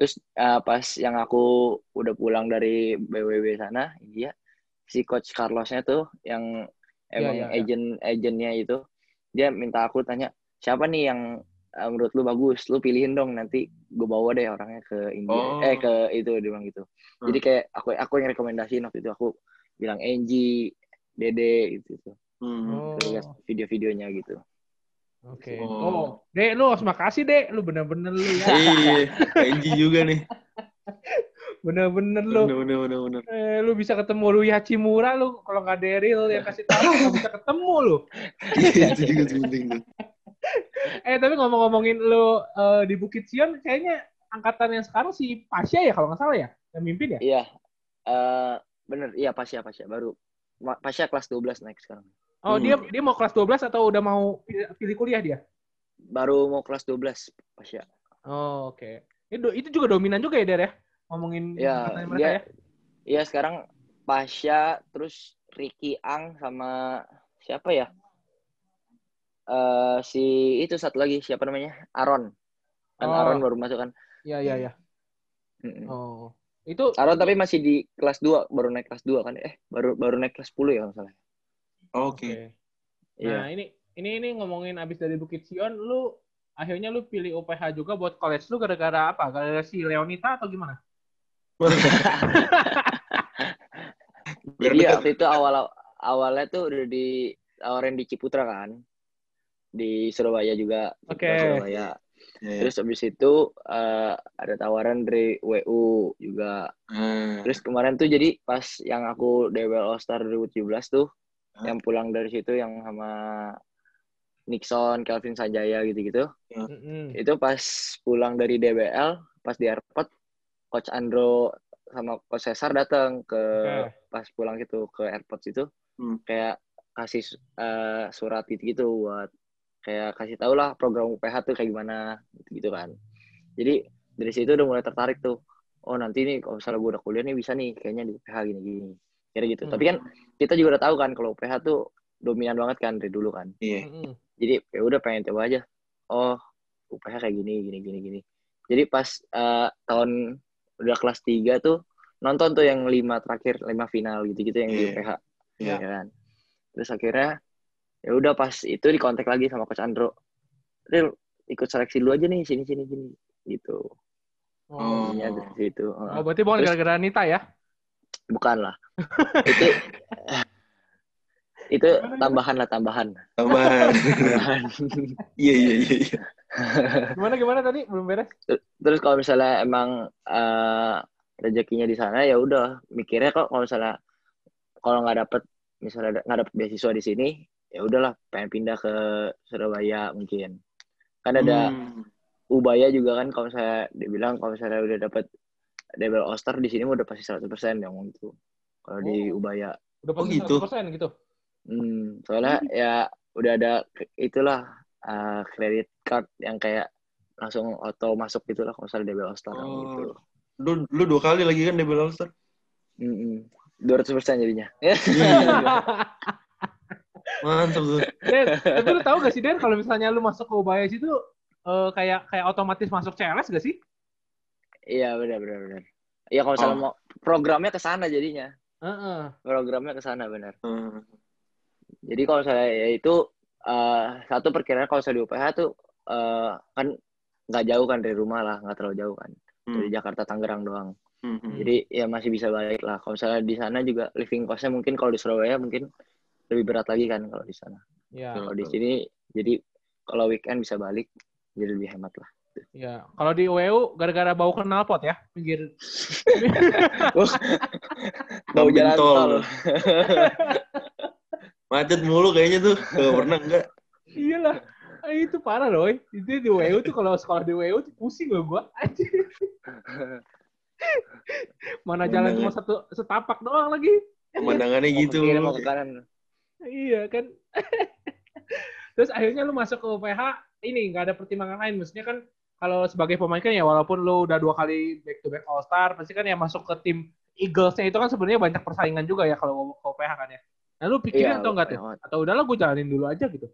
Terus eh, pas yang aku udah pulang dari BWB sana, India, si coach Carlosnya tuh yang emang iya, iya. agent agentnya itu, dia minta aku tanya siapa nih yang eh, menurut lu bagus, lu pilihin dong nanti gue bawa deh orangnya ke India, Oh. eh ke itu dia bilang gitu. Hmm. Jadi kayak aku aku yang rekomendasiin waktu itu aku bilang Angie, Dede gitu tuh. Hmm. Oh. lihat video-videonya gitu. Oke. Oh. Oh, Dek, lu harus makasih, Dek. Lu bener-bener lu ya. Iya, Angie juga nih. [laughs] Bener-bener lu. Bener, bener, bener, bener. Eh, lu bisa ketemu lu Hachimura lu kalau nggak Daryl yang [laughs] kasih tahu bisa ketemu lu. Iya, itu juga penting tuh. [laughs] Eh tapi ngomong-ngomongin lu eh, di Bukit Sion kayaknya angkatan yang sekarang si Pasha ya kalau nggak salah ya yang mimpin ya. Iya. eh bener, iya Pasya Pasya baru Pasya kelas 12 naik sekarang. Oh Hmm. dia dia mau kelas 12 atau udah mau pilih, kuliah dia? Baru mau kelas 12 Pasya. Oh oke. Itu, itu juga dominan juga ya Der ya ngomongin angkatan mereka dia ya. iya sekarang Pasya terus Ricky Ang sama siapa ya? Eh si itu satu lagi siapa namanya? Aaron. Kan Oh. Aaron baru masuk kan. Iya iya iya. Oh itu Aaron tapi masih di kelas 2, baru naik kelas 2 kan? Eh, baru baru naik kelas 10 ya kalau salah. Oke. Oke. Iya. Nah ini ini ini ngomongin abis dari Bukit Sion, lu akhirnya lu pilih UPH juga buat college lu gara-gara apa? Gara-gara si Leonita atau gimana? [laughs] Jadi waktu itu awal awalnya tuh udah di tawarin di Ciputra kan. Di Surabaya juga. Oke. Surabaya. Iya. Terus habis itu eh, ada tawaran dari WU juga. Ah, Terus kemarin tuh jadi pas yang aku DBL All Star 2017 tuh Hah? yang pulang dari situ yang sama Nixon, Kelvin Sanjaya gitu-gitu. Mm-mm. Itu pas pulang dari DBL, pas di airport, Coach Andro sama Coach Cesar datang ke Oke. pas pulang gitu ke airport situ Hmm. kayak kasih eh, surat gitu gitu buat kayak kasih tau lah program UPH tuh kayak gimana gitu gitu kan jadi dari situ udah mulai tertarik tuh oh nanti nih kalau misalnya gue udah kuliah nih bisa nih kayaknya di UPH gini gini kira gitu Hmm. tapi kan kita juga udah tahu kan kalau UPH tuh dominan banget kan dari dulu kan Iya. Mm-mm. jadi ya udah pengen coba aja oh UPH kayak gini gini gini gini jadi pas eh, tahun udah kelas 3 tuh nonton tuh yang lima terakhir lima final gitu gitu yang di Iya. UPH Iya. ya kan terus akhirnya ya udah pas itu dikontak lagi sama coach Andro Ril ikut seleksi dulu aja nih sini sini sini gitu Oh. Intinya dari situ Oh, berarti bukan gara-gara Nita ya? bukan lah [laughs] itu itu tambahan lah tambahan Tambahan. [laughs] Iya, iya, iya. iya. Gimana gimana tadi belum beres? terus kalau misalnya emang eh, rezekinya di sana ya udah mikirnya kok kalau misalnya kalau nggak dapet misalnya nggak dapet beasiswa di sini ya udahlah pengen pindah ke Surabaya mungkin kan ada Hmm. Ubaya juga kan kalau misalnya dibilang kalau misalnya udah dapet double All Star di sini udah pasti 100% yang itu kalau di Oh. Ubaya Udah Oh, pasti gitu. 100% gitu. hmm, soalnya ya udah ada itulah eh, credit card yang kayak langsung auto masuk gitu lah kalau misalnya double All Star Oh. gitu Lu, lu dua kali lagi kan Debel All Star? Mm-mm. 200% jadinya. [laughs] Mantap tuh. Den, tapi lu tahu gak sih Den kalau misalnya lu masuk ke Ubaya situ eh, kayak kayak otomatis masuk CLS gak sih? Iya benar benar benar. Iya kalau misalnya Oh. mau programnya ke sana jadinya. Heeh. Programnya ke sana benar. Hmm. Jadi kalau misalnya ya itu eh, satu perkiraan kalau misalnya di UPH tuh eh, kan nggak jauh kan dari rumah lah, nggak terlalu jauh kan. Dari Hmm. Jakarta Tangerang doang. Hmm. hmm. Jadi ya masih bisa balik lah. Kalau misalnya di sana juga living cost-nya mungkin kalau di Surabaya mungkin lebih berat lagi kan kalau di sana. Ya, Kalau di sini jadi kalau weekend bisa balik jadi lebih hemat lah. ya. Kalau di UEU gara-gara bau knalpot ya, pinggir. Bau [laughs] jalan tol. [laughs] Macet mulu kayaknya tuh. Gak pernah enggak? Iyalah. Ah, itu parah loh. Itu di UEU tuh kalau sekolah di UEU tuh pusing loh gua. Anjir. [laughs] Mana jalan cuma satu setapak doang lagi. Pemandangannya Mau ke gitu. kiri, mau ke kanan. Iya kan. [laughs] Terus akhirnya lu masuk ke UPH ini nggak ada pertimbangan lain. Maksudnya kan kalau sebagai pemain kan ya walaupun lu udah dua kali back to back All Star, pasti kan ya masuk ke tim Eagles-nya itu kan sebenarnya banyak persaingan juga ya kalau ke UPH kan ya. Nah lu pikirin Iya, atau enggak tuh? Atau udahlah gue jalanin dulu aja gitu.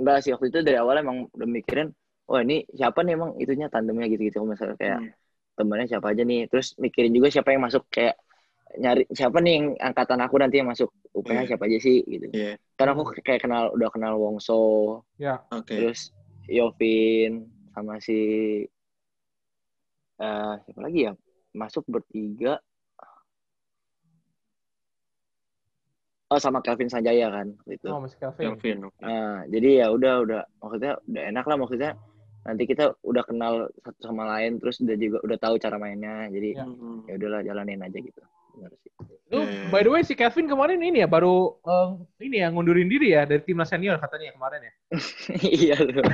enggak sih waktu itu dari awal emang udah mikirin wah ini siapa nih emang itunya tandemnya gitu-gitu misalnya kayak Hmm. temennya siapa aja nih terus mikirin juga siapa yang masuk kayak nyari siapa nih yang angkatan aku nanti yang masuk UPH Iya. siapa aja sih gitu Iya. kan aku kayak kenal udah kenal Wongso Ya. Oke. terus Yovin sama si eh siapa lagi ya masuk bertiga oh sama Kelvin Sanjaya kan waktu itu Oh, Mas Kelvin. Kelvin. oke. Nah, jadi ya udah udah maksudnya udah enak lah maksudnya nanti kita udah kenal satu sama lain terus udah juga udah tahu cara mainnya jadi Ya. Hmm. ya udahlah jalanin aja gitu Benar sih. Lu, Iya. by the way si Kelvin kemarin ini ya baru eh, ini ya ngundurin diri ya dari timnas senior katanya kemarin ya. [laughs] iya lu [laughs]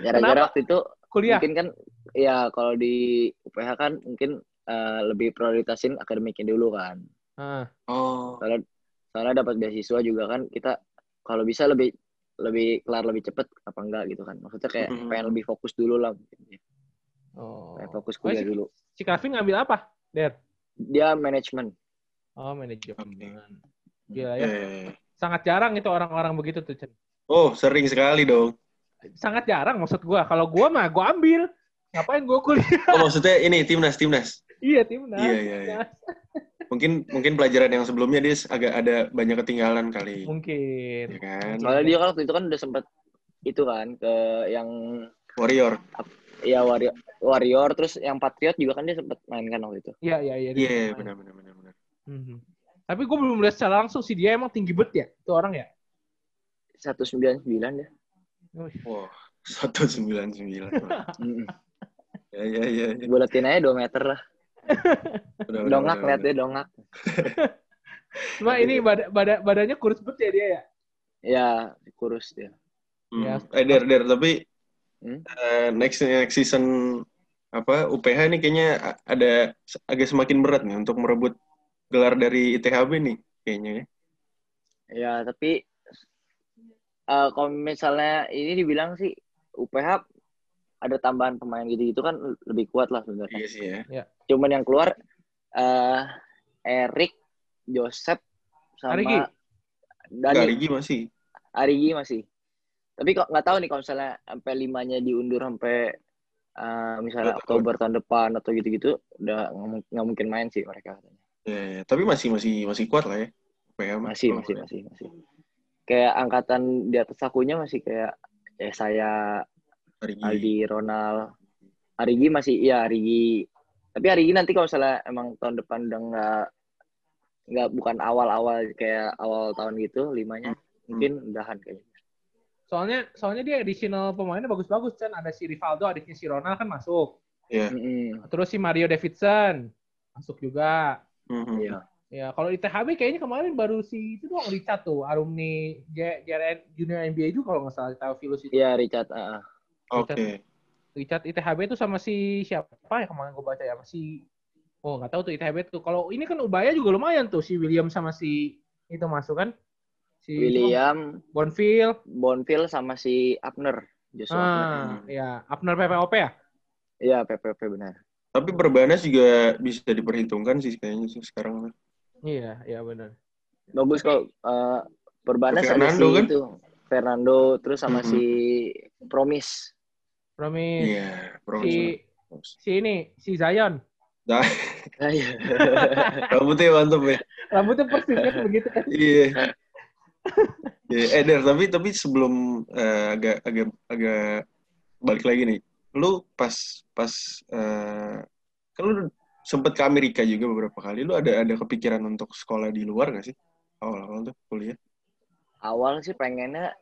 gara-gara waktu itu Kuliah. mungkin kan ya kalau di UPH kan mungkin eh, lebih prioritasin akademiknya dulu kan Ah, Oh. soalnya soalnya dapat beasiswa juga kan kita kalau bisa lebih lebih kelar lebih cepet apa enggak gitu kan maksudnya kayak Mhm. pengen lebih fokus dulu lah mungkin. Oh. pengen fokus Oh, kuliah si, dulu si Kelvin ngambil apa? Der. dia manajemen Oh, manajemen. Gila ya. Eh. Sangat jarang itu orang-orang begitu tuh, Chen. Oh, sering sekali dong. Sangat jarang maksud gua. Kalau gua mah gua ambil. Ngapain gua kuliah? Oh, maksudnya ini timnas, timnas. iya, timnas. Iya, iya, iya. Mungkin mungkin pelajaran yang sebelumnya dia agak ada banyak ketinggalan kali. Mungkin. Ya kan? soalnya dia kan waktu itu kan udah sempet itu kan ke yang Warrior. Ya warrior warrior terus yang patriot juga kan dia sempet main kan waktu itu Iya, iya, iya. Iya, benar benar benar benar. Mhm. Tapi gue belum lihat secara langsung sih dia emang tinggi bet ya itu orang ya. satu sembilan sembilan deh Wih, Wah, 199. ya, ya, ya. ya. gue liatin aja dua meter lah Udah, udah, dongak udah. dia dongak [laughs] Cuma ini bada, bada- badannya kurus bet ya dia ya. ya kurus dia Hmm. Ya. Eh, Der, Der, tapi Hmm? eh, next next season apa UPH ini kayaknya ada agak semakin berat nih untuk merebut gelar dari ITHB nih kayaknya ya. ya tapi eh, kalau misalnya ini dibilang sih UPH ada tambahan pemain gitu gitu kan lebih kuat lah sebenarnya Iya sih ya. cuman yang keluar eh Erik Joseph sama Arigi? Dani Rigi masih. Arigi masih. Tapi kok nggak tahu nih kalau misalnya sampai limanya diundur sampai eh, misalnya. Oktober tahun depan atau gitu-gitu udah nggak mung- nggak mungkin main sih mereka katanya. Ya, ya. Tapi masih masih masih kuat lah ya. Mah. Masih masih masih masih. Kayak angkatan di atas akunya masih kayak ya saya lihat. Rigi. Aldi Ronald Arigi masih iya Arigi. Tapi Arigi nanti kalau misalnya emang tahun depan udah nggak nggak bukan awal-awal kayak awal tahun gitu limanya mungkin udahan kayaknya. Soalnya soalnya dia additional pemainnya bagus-bagus kan. Ada si Rivaldo, adiknya si Ronald kan masuk. Iya. Mm-mm. Terus si Mario Davidson masuk juga. Mhm. Iya. Ya kalau di THB kayaknya kemarin baru si itu doang Richard tuh, alumni J- JRN Junior NBA juga kalau nggak salah tahu Vilus itu. Iya Richard. ah, ah. Oke. Richard ITHB itu sama si siapa ya kemarin gue baca ya si oh nggak tahu tuh ITHB tuh kalau ini kan Ubaya juga lumayan tuh si William sama si itu masuk kan si William, Bonfil Bonfil sama si Abner. Joshua Abner. ah ya Abner PPOP ya Iya, PPP benar. Tapi Perbanas juga bisa diperhitungkan sih kayaknya sih sekarang. iya iya benar Bagus kok. eh Perbanas ada si Fernando kan? itu. Fernando terus sama Mhm. si Promis. Promis Iya, Bro. si si ini si Zion Nah, [laughs] Ah, iya. [laughs] rambutnya mantep ya. rambutnya persis kan begitu kan Iya. Iya, eh Der, tapi tapi sebelum eh, agak agak agak balik lagi nih. Lu pas pas eh kan lu sempet ke Amerika juga beberapa kali. Lu ada ada kepikiran untuk sekolah di luar gak sih? Awal-awal tuh kuliah. Awal sih pengennya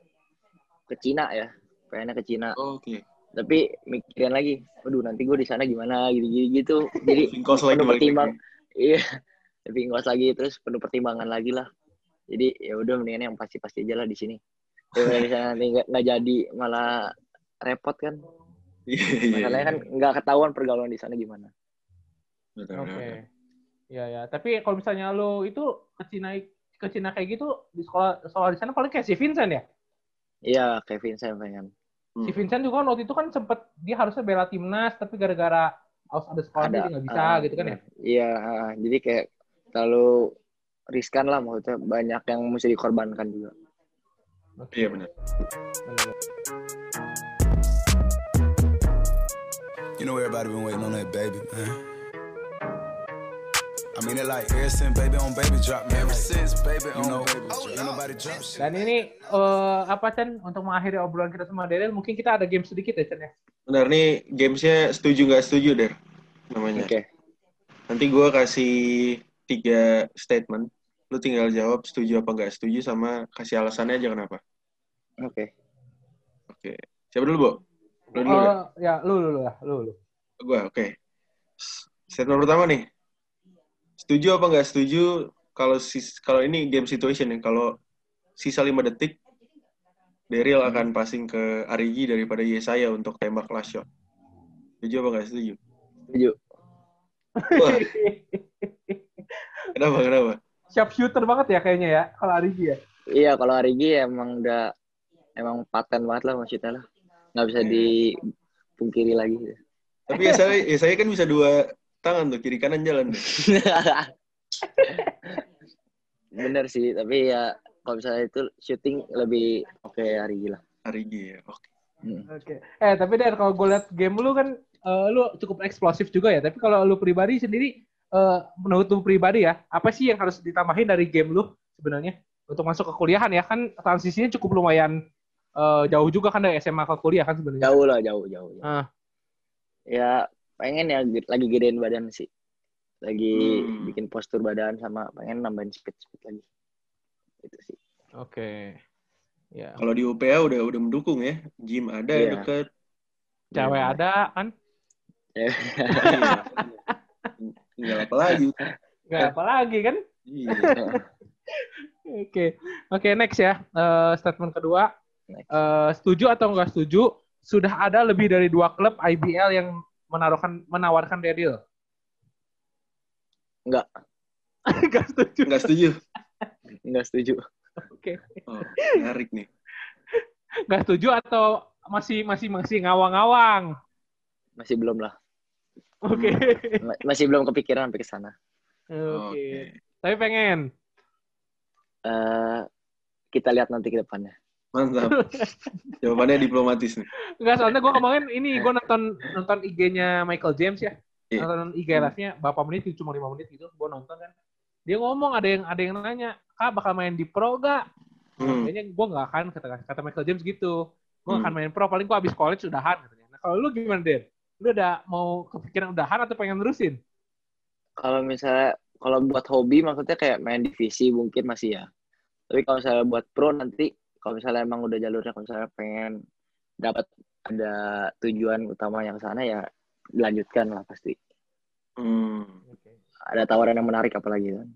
ke Cina ya. Pengennya ke Cina. Oke. Tapi mikirin lagi, waduh nanti gue di sana gimana gitu-gitu gitu. Jadi [laughs] lagi penuh balik pertimbang. lagi. Iya. [laughs] Tapi ngos lagi terus penuh pertimbangan lagi lah. Jadi ya udah mendingan yang pasti-pasti aja lah di sini. Daripada di sana nanti nggak jadi malah repot kan. Iya, iya. Masalahnya kan nggak ketahuan pergaulan di sana gimana. Betul, oke betul. ya ya tapi kalau misalnya lo itu ke Cina ke Cina kayak gitu di sekolah sekolah di sana paling kayak si Vincent ya Iya, Kevin saya pengen. si Hmm. Vincent juga kan waktu itu kan sempet dia harusnya bela timnas tapi gara-gara harus ada sekolah dia nggak bisa ah, gitu kan ya Iya, ah, jadi kayak terlalu riskan lah maksudnya banyak yang mesti dikorbankan juga. Iya benar. You know everybody been waiting on that baby, man. I mean it like ever since baby on baby drop, man. Ever since baby on baby drop, ain't nobody drop shit. Dan ini eh, apa Chen untuk mengakhiri obrolan kita sama Daryl mungkin kita ada game sedikit ya Chen ya. Benar nih gamesnya setuju nggak setuju der namanya. Oke. Nanti gue kasih tiga statement. Lu tinggal jawab setuju apa nggak setuju sama kasih alasannya aja kenapa. Oke. Oke. Siapa dulu, Bo? Lu dulu? Oh, ya lu lu lu lah, lu lu. Gue, oke. S- Statement pertama nih. Setuju apa nggak setuju kalau sis- kalau ini game situation ya, kalau sisa 5 detik Daryl akan passing ke Arigi daripada Yesaya untuk tembak last shot. Setuju apa nggak setuju? Setuju. Wah, kenapa, kenapa? Siap shooter banget ya kayaknya ya kalau Arigi ya. Iya, kalau Arigi emang udah emang paten banget lah maksudnya lah. Nggak bisa dipungkiri lagi. Tapi Yesaya, Yesaya kan bisa dua tangan tuh, kiri kanan jalan. [laughs] Bener sih, tapi ya kalau misalnya itu shooting lebih oke Arigi lah. Arigi ya, oke. Hmm. Oke. Eh tapi Der kalau gue liat game lu kan eh, lu cukup eksplosif juga ya. Tapi kalau lu pribadi sendiri menurut lu pribadi ya, apa sih yang harus ditambahin dari game lu sebenarnya untuk masuk ke kuliahan ya kan transisinya cukup lumayan eh, jauh juga kan dari SMA ke kuliah kan sebenarnya. Jauh lah, jauh, jauh. jauh. Ah. Ya pengen ya lagi gedein badan sih. Lagi Hmm. bikin postur badan sama pengen nambahin speed-speed lagi. Itu sih. Oke. Ya. Kalau di UPA udah udah mendukung ya, gym ada Iya. deket. Cewek Iya. ada kan? [laughs] Tinggal apa lagi? Gak apa lagi kan? Iya. [laughs] Oke. Oke next ya. Eh, statement kedua. Next. Eh, setuju atau enggak setuju? Sudah ada lebih dari dua klub IBL yang menaruhkan menawarkan Daryl. Enggak, Enggak [laughs] setuju. Nggak setuju. enggak setuju. Oke. Oh, menarik nih. Enggak setuju atau masih masih masih ngawang-ngawang. Masih belum lah. Oke. Ma- Masih belum kepikiran sampai ke sana. Oke. Tapi pengen. Eh, kita lihat nanti ke depannya. Mantap. Jawabannya diplomatis nih. Enggak soalnya gue kemarin ini gue nonton nonton IG-nya Michael James ya. Iya. Nonton IG live-nya berapa menit cuma lima menit gitu. Gue nonton kan. Dia ngomong ada yang ada yang nanya, "Kak bakal main di pro gak?" Hmm. Kayaknya gue nggak akan kata kata Michael James gitu. Gue Hmm. akan main pro paling gue abis college udahan katanya. Nah, kalau lu gimana Den? Lu udah mau kepikiran udahan atau pengen nerusin? Kalau misalnya kalau buat hobi maksudnya kayak main divisi mungkin masih ya. Tapi kalau misalnya buat pro nanti kalau misalnya emang udah jalurnya kalau misalnya pengen dapat ada tujuan utama yang sana ya dilanjutkan lah pasti. Hmm. Ada tawaran yang menarik apalagi kan.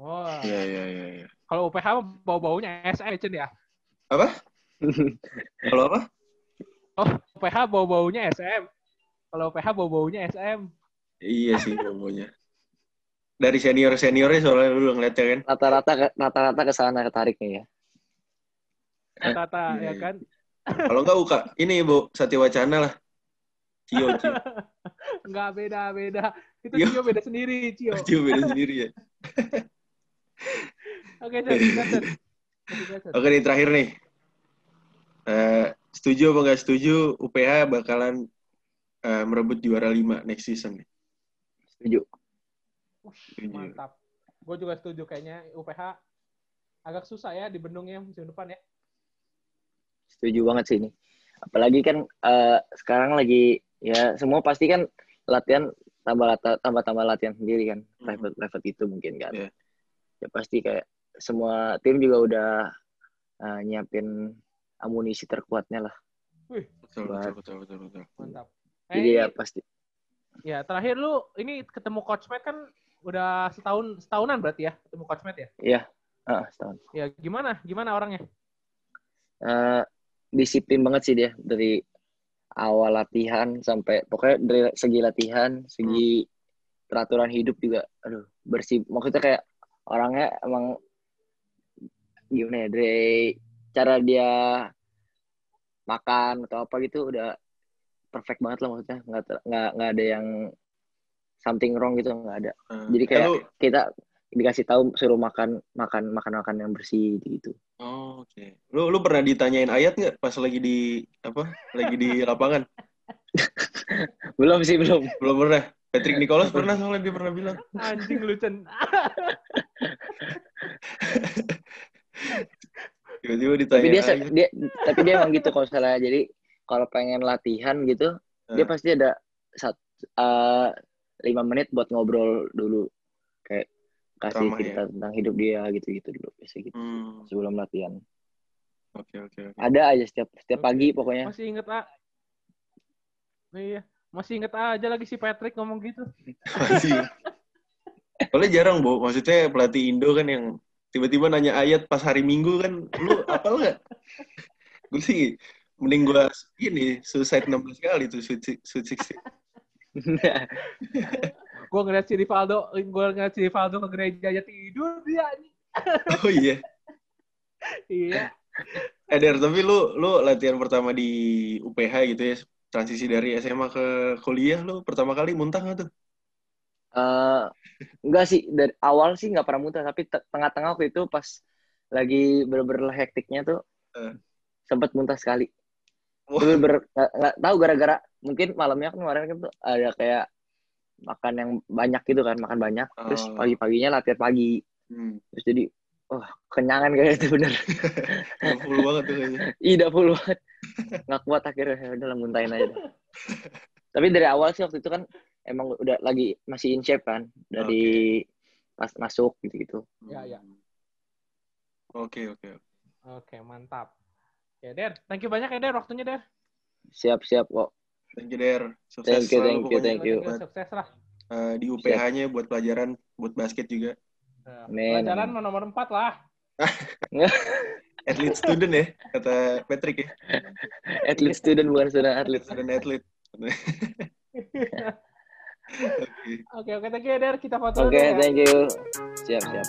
Wah. Iya, iya, iya, iya. Kalau UPH bau-baunya SM Cen ya. Apa? [laughs] Kalau apa? Oh, UPH bau-baunya SM. Kalau UPH bau-baunya SM. Iya sih pokoknya. Dari senior seniornya soalnya lu udah ngeliatnya kan. Rata-rata ke- rata-rata ke sana ketariknya ya. Kata-kata Iya, ya iya. kan. Kalau enggak buka ini Bu Satya Wacana lah. Cio, Cio. [laughs] Enggak beda-beda. Itu Cio. Cio beda sendiri, Cio. Cio beda sendiri ya. [laughs] Oke, Cen. Oke nih terakhir nih. Eh, setuju apa nggak setuju UPH bakalan eh, merebut juara 5 next season nih? Setuju. Setuju. Mantap. Gue juga setuju kayaknya UPH agak susah ya di bendungnya musim depan ya. Setuju banget sih ini. Apalagi kan eh, sekarang lagi ya semua pasti kan latihan tambah lata- tambah tambah latihan sendiri kan. Hmm. Private private itu mungkin kan. Iya. Ya pasti kayak semua tim juga udah eh, nyiapin amunisi terkuatnya lah. Betul, betul, betul, betul, betul. Mantap. Jadi Eh, ya pasti ya terakhir lu ini ketemu Coach Matt kan udah setahun setahunan berarti ya ketemu Coach Matt ya. Iya. ah, setahun. Ya gimana? Gimana orangnya? Eh, disiplin banget sih dia dari awal latihan sampai pokoknya dari segi latihan, segi peraturan hidup juga, aduh bersih. Maksudnya kayak orangnya emang gimana ya dari cara dia makan atau apa gitu udah perfect banget lah maksudnya nggak ter- nggak nggak ada yang something wrong gitu nggak ada. Eh, Jadi eh, kayak lu- kita dikasih tahu suruh makan makan makan makan yang bersih gitu Oh, oke. Lu lu pernah ditanyain ayat nggak pas lagi di apa? Lagi di [laughs] lapangan? belum sih belum Belum pernah. Patrick Nicholas pernah soalnya dia pernah bilang. Anjing lu Cen. [laughs] Tiba-tiba tapi ditanyain dia ayat. dia tapi dia emang gitu kalau salah jadi kalau pengen latihan gitu dia Eh. pasti ada sat eh, lima menit buat ngobrol dulu kayak kasih Ramah cerita tentang hidup dia gitu gitu dulu biasa gitu Hmm, sebelum latihan oke oke oke. ada aja setiap setiap Oke. pagi pokoknya Masih inget A. Iya. Masih inget aja lagi si Patrick ngomong gitu. Masih. Soalnya jarang, Bu. Maksudnya pelatih Indo kan yang tiba-tiba nanya ayat pas hari Minggu kan, lu apal nggak? gue sih mending gue ini suicide 16 kali tuh sweet six- sweet 16. Gue ngeliat si Rivaldo, gue ngeliat si Rivaldo ke gereja aja tidur dia. [laughs] Oh iya. Iya. Eh, Der, tapi lu lu latihan pertama di UPH gitu ya, transisi dari SMA ke kuliah lu pertama kali muntah nggak tuh? Eh, enggak sih dari awal sih nggak pernah muntah tapi te- tengah-tengah waktu itu pas lagi bener-bener hektiknya tuh Eh. sempat muntah sekali Bener-bener nggak tahu gara-gara mungkin malamnya kan kemarin kan tuh ada kayak makan yang banyak gitu kan makan banyak terus Oh. pagi-paginya latihan pagi Hmm, terus jadi oh kenyangan kayak itu bener [laughs] udah full banget tuh kayaknya. Ida full banget nggak kuat akhirnya ya udah lah, muntahin aja [laughs] tapi dari awal sih waktu itu kan emang udah lagi masih in shape kan dari pas masuk gitu-gitu Ya, ya. Oke, oke. oke. Oke, mantap. Ya, Der. Thank you banyak ya, Der. Waktunya, Der. siap-siap kok Thank you, Der. Sukses Thank you, selalu thank you, thank you. buat, Sukses lah. eh, di UPH-nya buat pelajaran, buat basket juga. Nah, Amin, Pelajaran mah nomor 4 lah. [laughs] Athlete student ya, kata Patrick ya. atlet student bukan student atlet Student athlete. Oke. [laughs] Oke, oke. Thank you, ya, Der. Kita foto oke dulu ya. thank you siap siap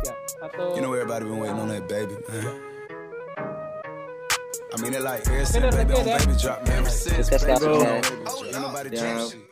Siap. Satu. You know everybody been waiting on that baby, man. I mean it like ever since baby on baby drop, man. Ever since baby Kak. on baby drop. Nobody Yeah. drop shit.